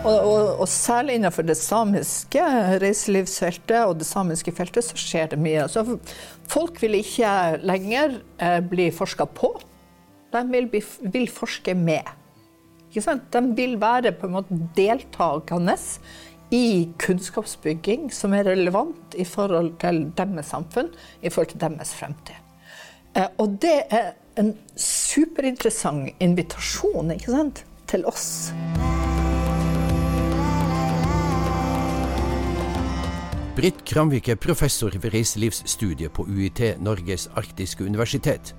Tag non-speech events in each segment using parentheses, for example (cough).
Og, og, og, særlig innenfor det samiske reiselivsfeltet og det samiske feltet så skjer det mye. Så folk vil ikke lenger eh, bli forska på, de vil, bli, vil forske med. De vil være på en måte deltakende i kunnskapsbygging som er relevant i forhold til deres samfunn, i forhold til deres fremtid. Eh, og det er en superinteressant invitasjon ikke sant, til oss. Britt Kramvik er professor ved reiselivsstudiet på UiT Norges arktiske universitet,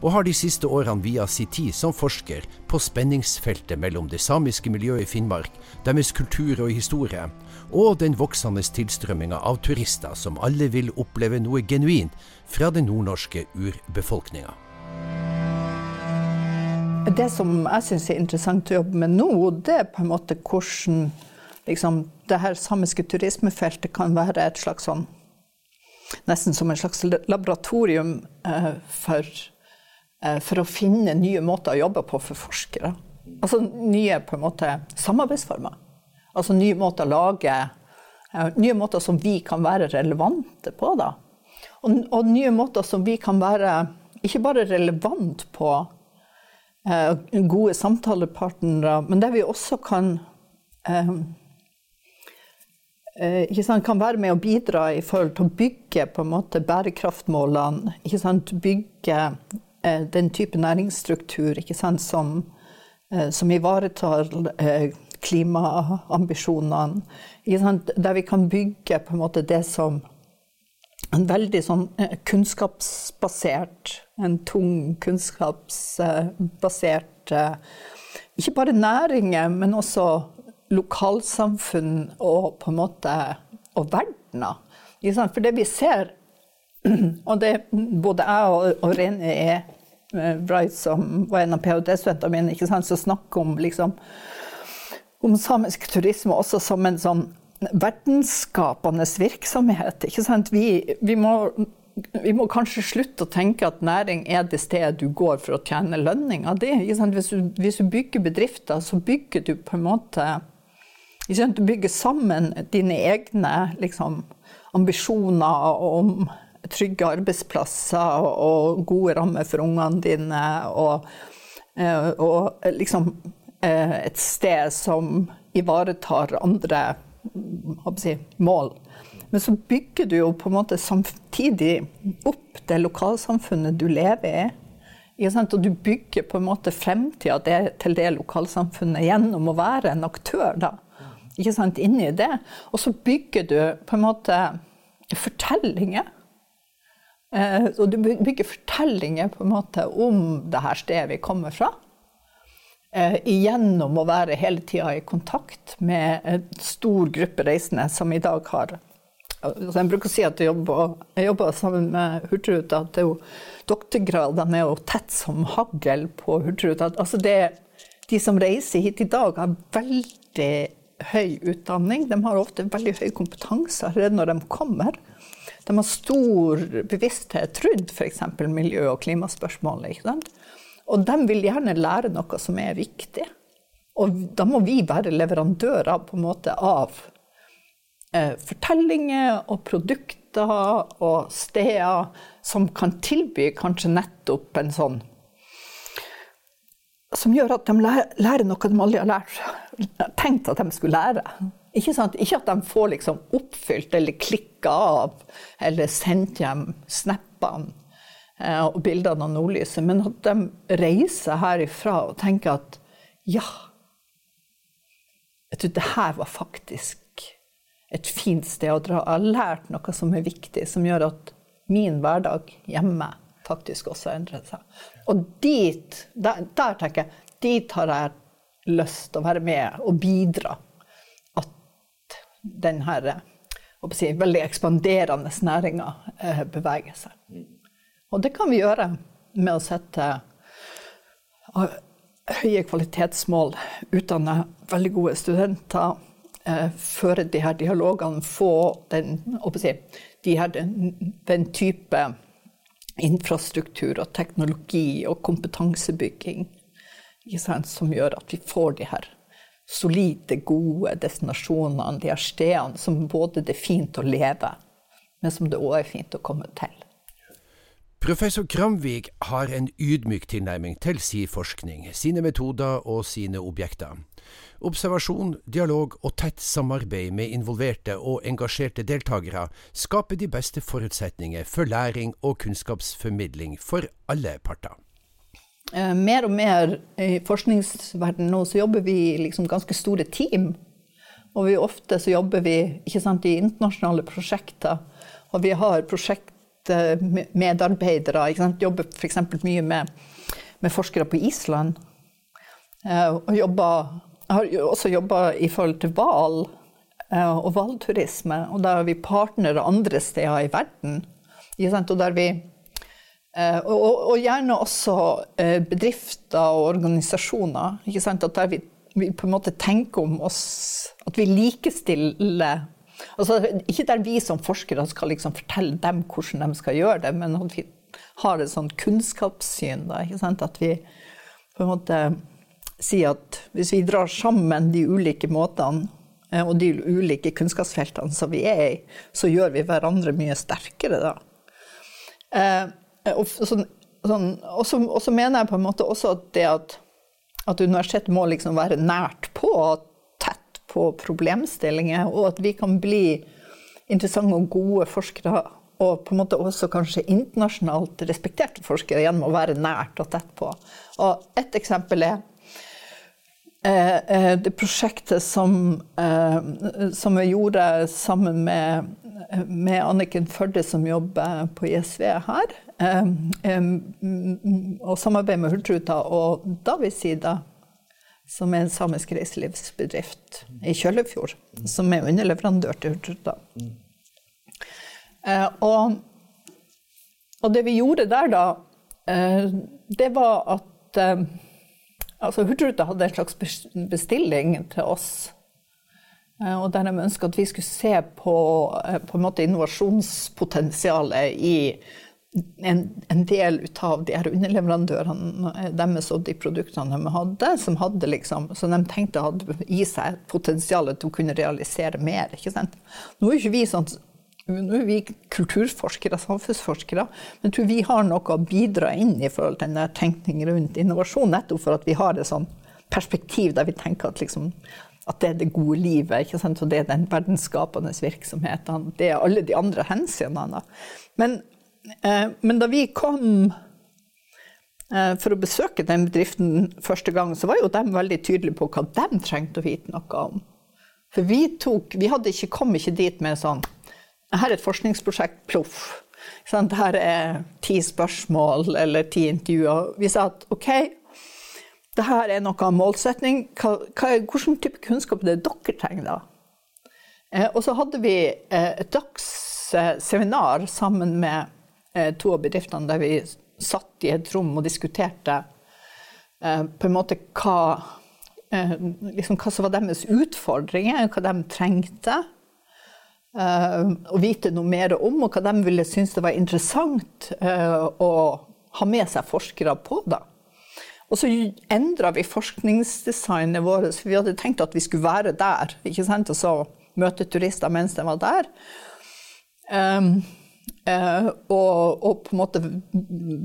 og har de siste årene via sin tid som forsker på spenningsfeltet mellom det samiske miljøet i Finnmark, deres kultur og historie, og den voksende tilstrømminga av turister som alle vil oppleve noe genuint fra den nordnorske urbefolkninga. Det som jeg syns er interessant å jobbe med nå, det er på en måte hvordan liksom, det her samiske turismefeltet kan være et slags sånn Nesten som en slags laboratorium eh, for, eh, for, å finne nye måter å jobbe på for forskere. Altså nye på en måte samarbeidsformer. Altså nye måter å lage eh, Nye måter som vi kan være relevante på, da. Og, og nye måter som vi kan være ikke bare relevant på, eh, gode samtalepartnere, men der vi også kan eh, Eh, kan være med å bidra i forhold til å bygge på en måte bærekraftmålene. Bygge eh, den type næringsstruktur som, eh, som, ivaretar klimaambisjonene. Der vi kan bygge på en måte det som en veldig sånn kunnskapsbasert, en tung kunnskapsbasert Ikke bare næringer, men også lokalsamfunn og på en måte og verdena. For det vi ser, (clears throat) og det både jeg og, og Rene er Bright, som var en av ph.d.-studentene mine, ikke sant, som snakker om, liksom, om samisk turisme også som en sånn verdensskapende virksomhet. Ikke sant? Vi, vi, må, vi, må, kanskje slutte å tenke at næring er det stedet du går for å tjene lønninga. Hvis, hvis, du bygger bedrifter, så bygger du på en måte du bygger sammen dine egne liksom, ambisjoner om trygge arbeidsplasser og gode rammer for ungene dine, og, eh, og liksom eh, et sted som ivaretar andre si, mål. Men så bygger du jo på en måte samtidig opp det lokalsamfunnet du lever i. Og du bygger på en måte fremtida til det lokalsamfunnet gjennom å være en aktør, da ikke sant, inni det. Og så bygger du på en måte fortellinger. Eh, og du bygger fortellinger på en måte om det her stedet vi kommer fra. Eh, gjennom å være hele tida i kontakt med en stor gruppe reisende som i dag har altså Jeg bruker å si at jeg jobber, jeg jobber sammen med Hurtigruta. At det er jo doktorgradene er jo tett som hagl på Hurtigruta. Altså de som reiser hit i dag, har veldig høy utdanning. De har ofte veldig høy kompetanse allerede når de kommer. De har stor bevissthet rundt f.eks. miljø- og klimaspørsmålet. Og de vil gjerne lære noe som er viktig. Og da må vi være leverandører på en måte av eh, fortellinger og produkter og steder som kan tilby kanskje nettopp en sånn Som gjør at de lærer noe de aldri har lært (laughs) tenkt at de skulle lære. Ikke, ikke at de får liksom oppfylt eller klikka av eller sendt hjem snappene eh, og bildene av nordlyset, men at de reiser herifra og tenker at ja, vet du, det her var faktisk et fint sted å dra. Jeg har lært noe som er viktig, som gjør at min hverdag hjemme faktisk også endret seg. Og dit, der, der tenker jeg, dit har jeg lyst til å være med og bidra at den her si, veldig ekspanderende næringa eh, beveger seg. Og det kan vi gjøre med å sette eh, høye kvalitetsmål, utdanne veldig gode studenter, eh, føre de her dialogene, få den, si, de her, den, den type infrastruktur og teknologi og kompetansebygging som gjør at vi får de her solide, gode destinasjonene, de her stedene som både det er fint å leve, men som det òg er fint å komme til. Professor Kramvik har en ydmyk tilnærming til sin forskning, sine metoder og sine objekter. Observasjon, dialog og tett samarbeid med involverte og engasjerte deltakere skaper de beste forutsetninger for læring og kunnskapsformidling for alle parter. Eh, mer og mer i forskningsverdenen nå så jobber vi liksom ganske store team. Og vi ofte så jobber vi sant, i internasjonale prosjekter. Og vi har prosjektmedarbeidere. Jobber f.eks. mye med, med, forskere på Island. Eh, og jobber, har jo også jobba i forhold til hval eh, og hvalturisme. Og der har vi partnere andre steder i verden. Og der vi og, og, og, gjerne også uh, bedrifter og organisasjoner. At der vi, vi, på en måte tenker om oss At vi likestiller altså Ikke der vi som forskere skal liksom fortelle dem hvordan de skal gjøre det, men at vi har et sånt kunnskapssyn. Da, at vi på en måte sier at hvis vi drar sammen de ulike måtene uh, og de ulike kunnskapsfeltene som vi er i, så gjør vi hverandre mye sterkere da. Eh, og, så sånn, og, så, og, så, mener jeg på en måte også at det at, at universitetet må liksom være nært på, tett på problemstillinger, og at vi kan bli interessante og gode forskere, og på en måte også kanskje internasjonalt respekterte forskere gjennom å være nært og tett på. Og et eksempel er eh, eh det prosjektet som, eh, som vi gjorde sammen med, med Anniken Førde, som jobber på ISV her og samarbeid med Hurtigruta og Davidsida, som er en samisk reiselivsbedrift i Kjøllefjord, som er underleverandør til Hurtigruta. Eh, og, og, det vi gjorde der da, eh, det var at eh, altså Hurtigruta hadde en slags bestilling til oss. Og der de ønska at vi skulle se på, på en innovasjonspotensialet i en, en, del av de her underleverandørene eh, deres og de produktene de hadde, som hadde liksom, som de tenkte hadde i seg potensial til å kunne realisere mer. Nå er ikke vi sånn nå er vi kulturforskere, samfunnsforskere, men jeg tror vi har noe å bidra inn i forhold til den tenkningen rundt innovasjon, nettopp for at vi har et sånn perspektiv der vi tenker at, liksom, at det er det gode livet, ikke sant? og det er den verdensskapende virksomheten. Det er alle de andre hensynene. Men Eh, men da vi kom eh, for å besøke den bedriften første gang, så var jo de veldig tydelige på hva de trengte å vite noe om. For vi tok Vi hadde ikke, kom ikke dit med sånn Her er et forskningsprosjekt, ploff. Sånn, her er ti spørsmål eller ti intervjuer. Vi sa at OK, det her er noe målsetning. Hva, hva, hvilken type kunnskap det dere trenger da? Eh, og så hadde vi eh, et dagsseminar sammen med Eh, to av bedriftene der vi satt i et rom og diskuterte på en måte hva, liksom hva som var deres utfordringer, hva de trengte. Å vite noe mer om, og hva de ville synes det var interessant å ha med seg forskere på. da. Og så endra vi forskningsdesignet vårt. for Vi hadde tenkt at vi skulle være der ikke sant? og så møte turister mens de var der. Um, og, og, på en måte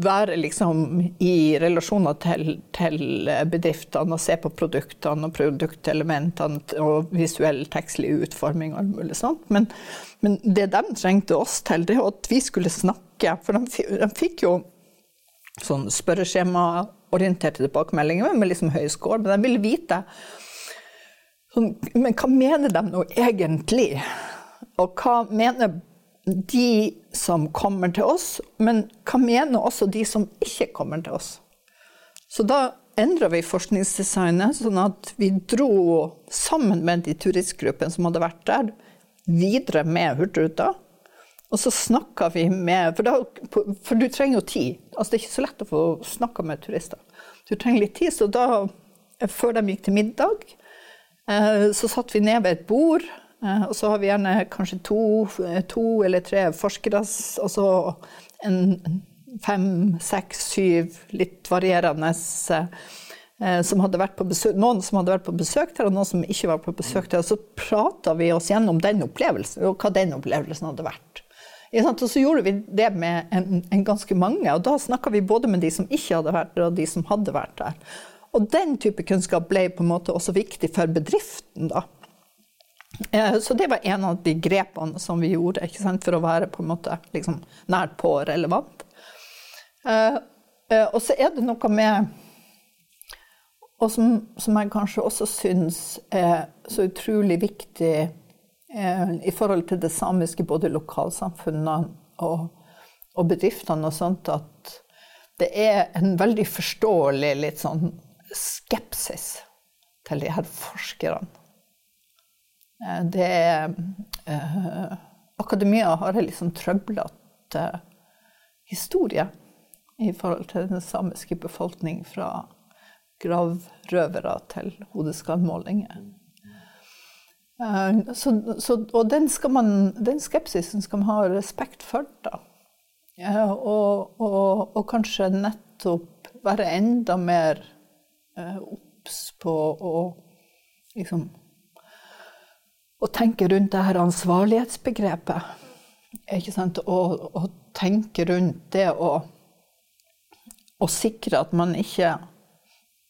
være liksom i relasjoner til, til, bedriftene og se på produktene og produktelementene og visuell tekstlig utforming og alt mulig sånt. Men, men, det de trengte oss til, det var at vi skulle snakke. For de, de fikk jo sånn spørreskjemaorienterte tilbakemeldinger med liksom høy score, men de ville vite sånn, Men hva mener de nå egentlig? Og hva mener de som kommer til oss, men hva mener også de som ikke kommer til oss? Så da endra vi forskningsdesignet, sånn at vi dro sammen med de turistgruppene som hadde vært der, videre med Hurtigruta. Og så snakka vi med for, da, for, du trenger jo tid. Altså, det er ikke så lett å få snakka med turister. Du trenger litt tid, så da, før de gikk til middag, eh, så satt vi ned ved et bord og så har vi gjerne kanskje to, to eller tre forskere, og så en fem, seks, syv litt varierende som hadde vært på besøk, noen som hadde vært på besøk der, og noen som ikke var på besøk der. Og så prata vi oss gjennom den opplevelsen, og hva den opplevelsen hadde vært. Og så gjorde vi det med en, en ganske mange, og da snakka vi både med de som ikke hadde vært der, og de som hadde vært der. Og den type kunnskap ble på en måte også viktig for bedriften, da. Eh, så det var en av de grepene som vi gjorde for å være på en måte liksom, nært på relevant. Eh, eh, og så er det noe med Og som, som jeg kanskje også syns er så utrolig viktig i forhold til det samiske, både lokalsamfunnene og, og bedriftene og sånt, at det er en veldig forståelig litt sånn skepsis til de her forskerne. Eh, det er eh, Akademia har en liksom trøblete historie i forhold til den samiske befolkning, fra gravrøvere til hodeskallmålinger. Eh, og den, man, den, skepsisen skal man ha respekt for, da. Eh, og, og, og, kanskje nettopp være enda mer obs på å liksom å tenke rundt det her ansvarlighetsbegrepet. Ikke sant? Og, og tenke rundt det å, å sikre at man ikke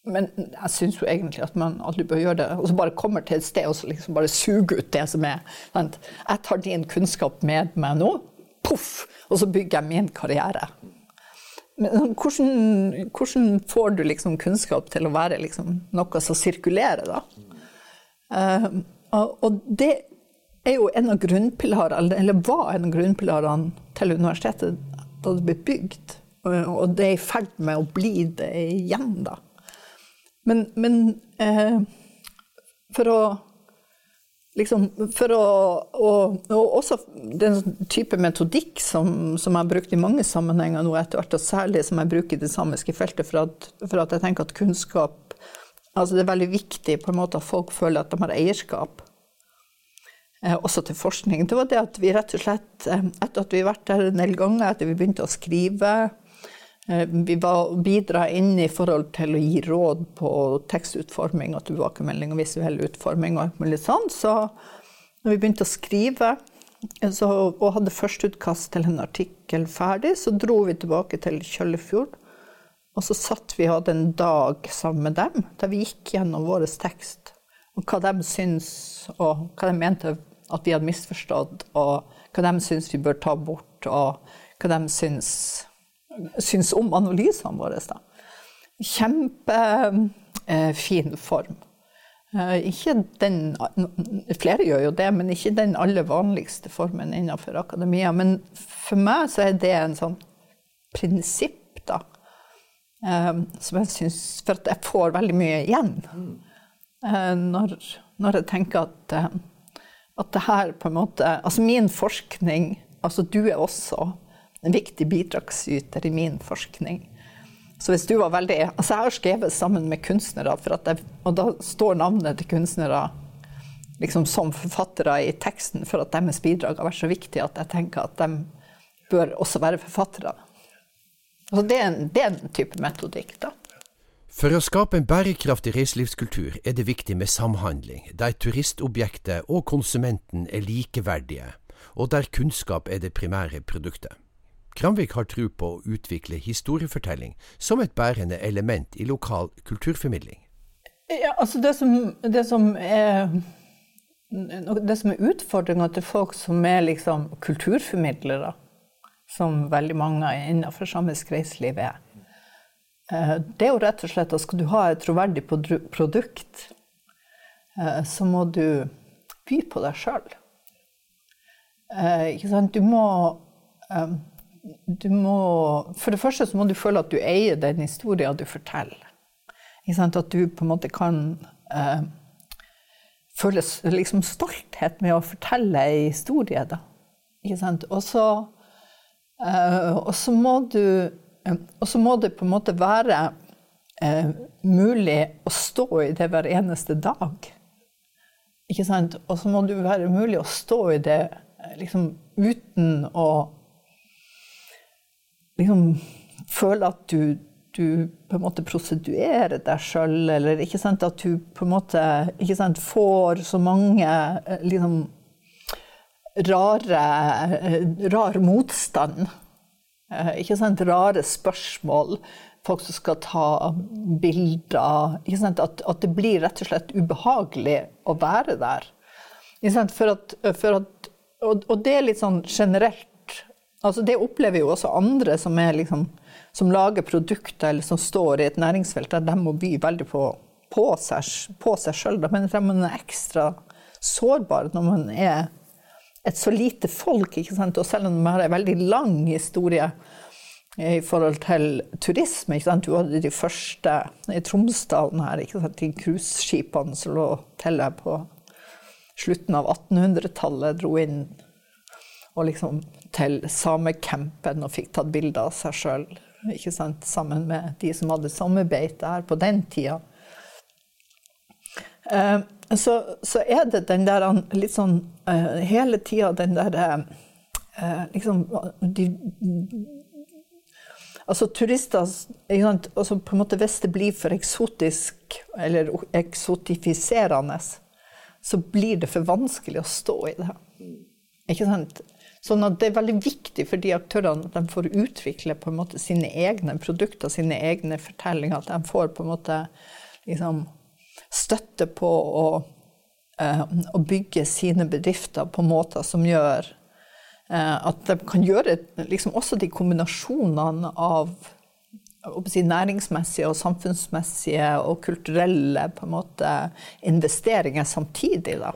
men jeg syns jo egentlig at man aldri bør gjøre det. Og så bare kommer til et sted og så liksom bare suger ut det som er. Sant? Jeg tar din kunnskap med meg nå, poff, og så bygger jeg min karriere. Men hvordan, hvordan får du liksom kunnskap til å være liksom noe som sirkulerer, da? Uh, og det er jo en av grunnpilarene, eller var en av grunnpilarene til universitetet da det ble bygd. Og det er i ferd med å bli det igjen, da. Men, men eh, for å liksom, For å og, og også den type metodikk som, som jeg har brukt i mange sammenhenger nå etter hvert, og særlig som jeg bruker i det samiske feltet, for at, for at jeg tenker at kunnskap Altså det er veldig viktig på en måte at folk føler at de har eierskap. Eh, også til forskning. Det var det at vi rett og slett, eh, etter at vi har vært der en del ganger, etter vi begynte å skrive eh, Vi var bidra inn i forhold til å gi råd på tekstutforming og tilbakemelding og visuell utforming og alt mulig sånn. Så når vi begynte å skrive så, og hadde førsteutkast til en artikkel ferdig, så dro vi tilbake til Kjøllefjord og så satt vi og hadde en dag sammen med dem, der vi gikk gjennom vår tekst. Og hva de syns, og hva de mente at vi hadde misforstått, og hva de syns vi bør ta bort, og hva de syns, syns om analysene våre. Da. Kjempefin eh, form. Eh, ikke den, flere gjør jo det, men ikke den aller vanligste formen innenfor akademia. Men for meg så er det en sånn prinsipp, Um, som jeg syns For at jeg får veldig mye igjen. Uh, når, når, jeg tenker at, uh, at det her på en måte Altså min forskning Altså du er også en viktig bidragsyter i min forskning. Så hvis du var veldig Altså jeg har skrevet sammen med kunstnere, jeg, og da står navnet til kunstnere liksom som forfattere i teksten for at deres bidrag har vært så viktig at jeg tenker at de bør også være forfattere. Altså det, er en, det er en type metodikk, da. For å skape en bærekraftig reiselivskultur er det viktig med samhandling, der turistobjektet og konsumenten er likeverdige, og der kunnskap er det primære produktet. Kramvik har tro på å utvikle historiefortelling som et bærende element i lokal kulturformidling. Ja, altså det som, det som er det som er utfordringa til folk som er liksom kulturformidlere, som veldig mange innenfor samisk reiseliv er. Eh, det er jo rett og slett at skal du ha et troverdig produkt, eh, så må du by på deg sjøl. Eh, du må du må For det første så må du føle at du eier den historien du forteller. At du på en måte kan føle liksom stolthet med å fortelle ei historie. Da. Ikke sant? Og så og så må så må det på en måte være uh, mulig å stå i det hver eneste dag. Ikke sant? Og så må det være mulig å stå i det liksom uten å liksom føle at du du på en måte proseduerer deg sjøl, eller ikke sant, at du på en måte sant, får så mange eh, liksom, rare rar motstand. Eh, ikke sant, rare spørsmål. Folk som skal ta bilder. Ikke sant, at, at det blir rett og slett ubehagelig å være der. Ikke sant, for at, for at, og, og det er litt sånn generelt Altså det opplever jo også andre som er liksom som lager produkter eller som står i et næringsfelt der de må by veldig på, på seg, på seg sjøl. Men man er ekstra sårbar når man er et så lite folk. ikke sant? Og selv om de har en veldig lang historie i forhold til turisme. ikke sant? Du hadde de første i Tromsdalen her, ikke sant? de cruiseskipene som lå til på slutten av 1800-tallet, dro inn og liksom til samecampen og fikk tatt bilder av seg sjøl sammen med de som hadde sommerbeite her på den tida. Uh, så, så, er det den der litt sånn uh, Hele tida den der uh, liksom de, Altså turister altså på en måte Hvis det blir for eksotisk eller eksotifiserende, så blir det for vanskelig å stå i det. Ikke sant? Sånn at det er veldig viktig for de aktørene at de får utvikle på en måte sine egne produkter, sine egne fortellinger. At de får på en måte liksom, støtte på å, uh, å, bygge sine bedrifter på måter som gjør uh, at de kan gjøre liksom, også de kombinasjonene av si, næringsmessige og samfunnsmessige og kulturelle måte, investeringer samtidig. Da.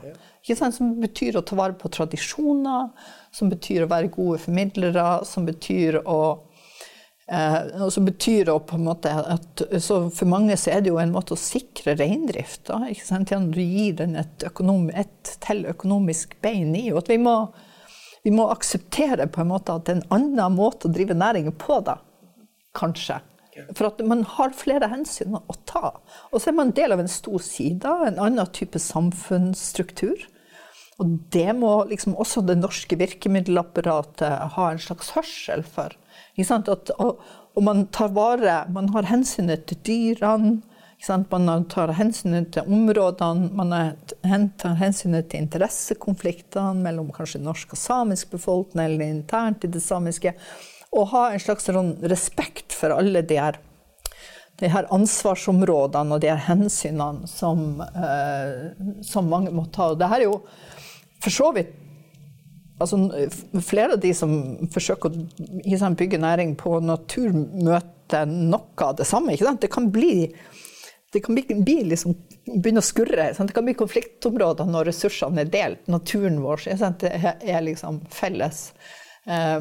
Som betyr å ta vare på tradisjoner, som betyr å være gode formidlere, som betyr å eh, og så betyr det på en måte at For mange så er det jo en måte å sikre reindrift du gir den et, økonom, et til økonomisk bein i. Og at vi må, vi må akseptere på en måte at det er en annen måte å drive næringen på, da. Kanskje. For at man har flere hensyn å ta. Og så er man del av en stor side, en annen type samfunnsstruktur. Og det må liksom også det norske virkemiddelapparatet ha en slags hørsel for. At, og, og, man tar vare Man har hensynet til dyrene. Man tar hensynet til områdene. Man tar hensynet til interessekonfliktene mellom kanskje norsk og samisk befolkning, eller internt i det samiske. Og ha en slags sånn respekt for alle de her de her ansvarsområdene og de her hensynene som, eh, som mange må ta. Og det her er jo for så vidt altså, Flere av de som forsøker å bygge næring på natur, møter noe av det samme. Det kan bli, det kan bli liksom, begynne å skurre. Sant? Det kan bli konfliktområder når ressursene er delt. Naturen vår det er liksom felles. Eh,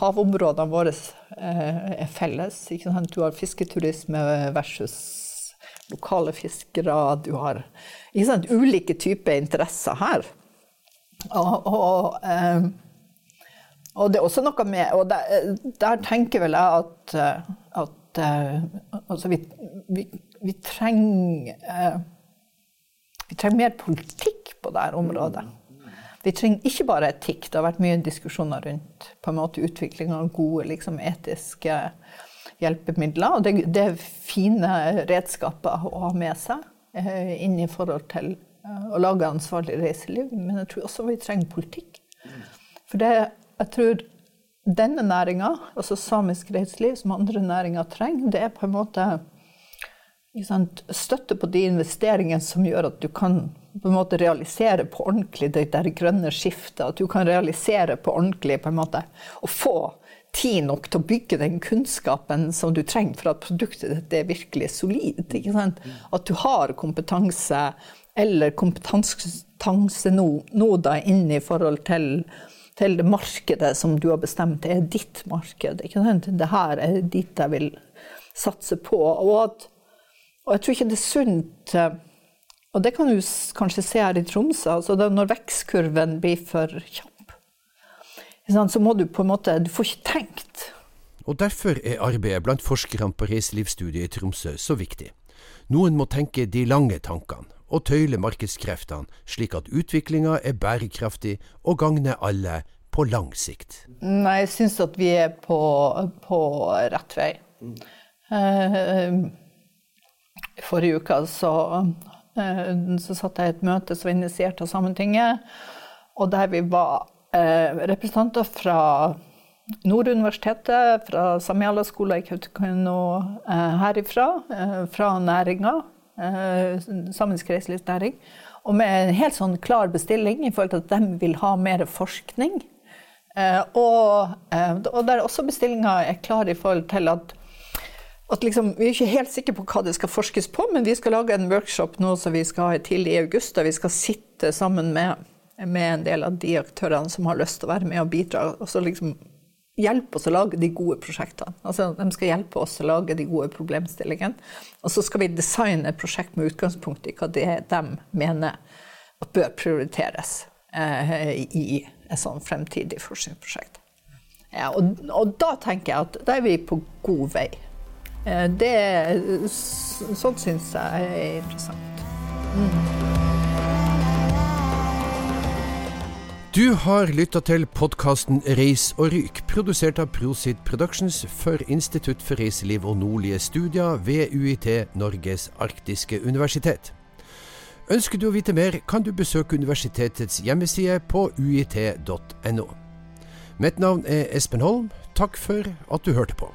havområdene våre eh, er felles. Du har fisketurisme versus lokale fiskere. Du har ulike typer interesser her. Og, og, eh, og, det er også noe med Og der, der tenker vel jeg at, eh, at eh, altså vi, vi, vi, trenger Vi trenger mer politikk på dette området. Vi trenger ikke bare etikk. Det har vært mye diskusjoner rundt på en måte utvikling av gode liksom, etiske hjelpemidler. Og det, det, er fine redskaper å ha med seg inn i forhold til å lage ansvarlig reiseliv, men jeg tror også vi trenger politikk. For det, jeg tror denne næringa, altså samisk reiseliv, som andre næringer trenger, det er på en måte sant, støtte på de investeringene som gjør at du kan på en måte realisere på ordentlig det der grønne skiftet. At du kan realisere på ordentlig på en måte, og få tid nok til å bygge den kunnskapen som du trenger for at produktet ditt er virkelig solid. At du har kompetanse eller kompetansenoder inn i forhold til, til, det markedet som du har bestemt er ditt marked. Ikke sant? Det her er dit jeg vil satse på. Og, at, og jeg tror ikke det er sunt Og det kan du kanskje se her i Tromsø. altså Når vekstkurven blir for kjapp, så må du på en måte Du får ikke tenkt. Og derfor er arbeidet blant forskerne på reiselivsstudiet i Tromsø så viktig. Noen må tenke de lange tankene og tøyle markedskreftene slik at utviklinga er bærekraftig og gagner alle på lang sikt? Nei, jeg syns at vi er på, på rett vei. Uh, forrige uke så, så satt jeg i et møte som var initiert av Sametinget, og der vi var representanter fra Nord universitetet, fra Samiala skole i Kautokeino herifra, fra næringa, samisk reiselivsnæring, og med en helt sånn klar bestilling i forhold til at de vil ha mer forskning. Eh, og, eh, og der også bestillinga er klar i forhold til at, liksom, Vi er ikke helt sikre på hva det skal forskes på, men vi skal lage en workshop nå som vi skal ha tidlig i august. Der vi skal sitte sammen med, med, en del av de aktørene som har lyst til å være med og bidra. og så liksom hjelpe oss å lage de gode prosjektene. Altså, de skal hjelpe oss å lage de gode problemstillingene. Og så skal vi designe et prosjekt med utgangspunkt i hva det er de mener at bør prioriteres eh, i et sånn fremtidig forskningsprosjekt. Ja, og, og, da tenker jeg at da er vi på god vei. Eh, det, sånn syns jeg er interessant. Mm. Du har lytta til podkasten Reis og ryk, produsert av Prosit Productions for Institutt for reiseliv og nordlige studier ved UiT Norges arktiske universitet. Ønsker du å vite mer, kan du besøke universitetets hjemmeside på uit.no. Mitt navn er Espen Holm. Takk for at du hørte på.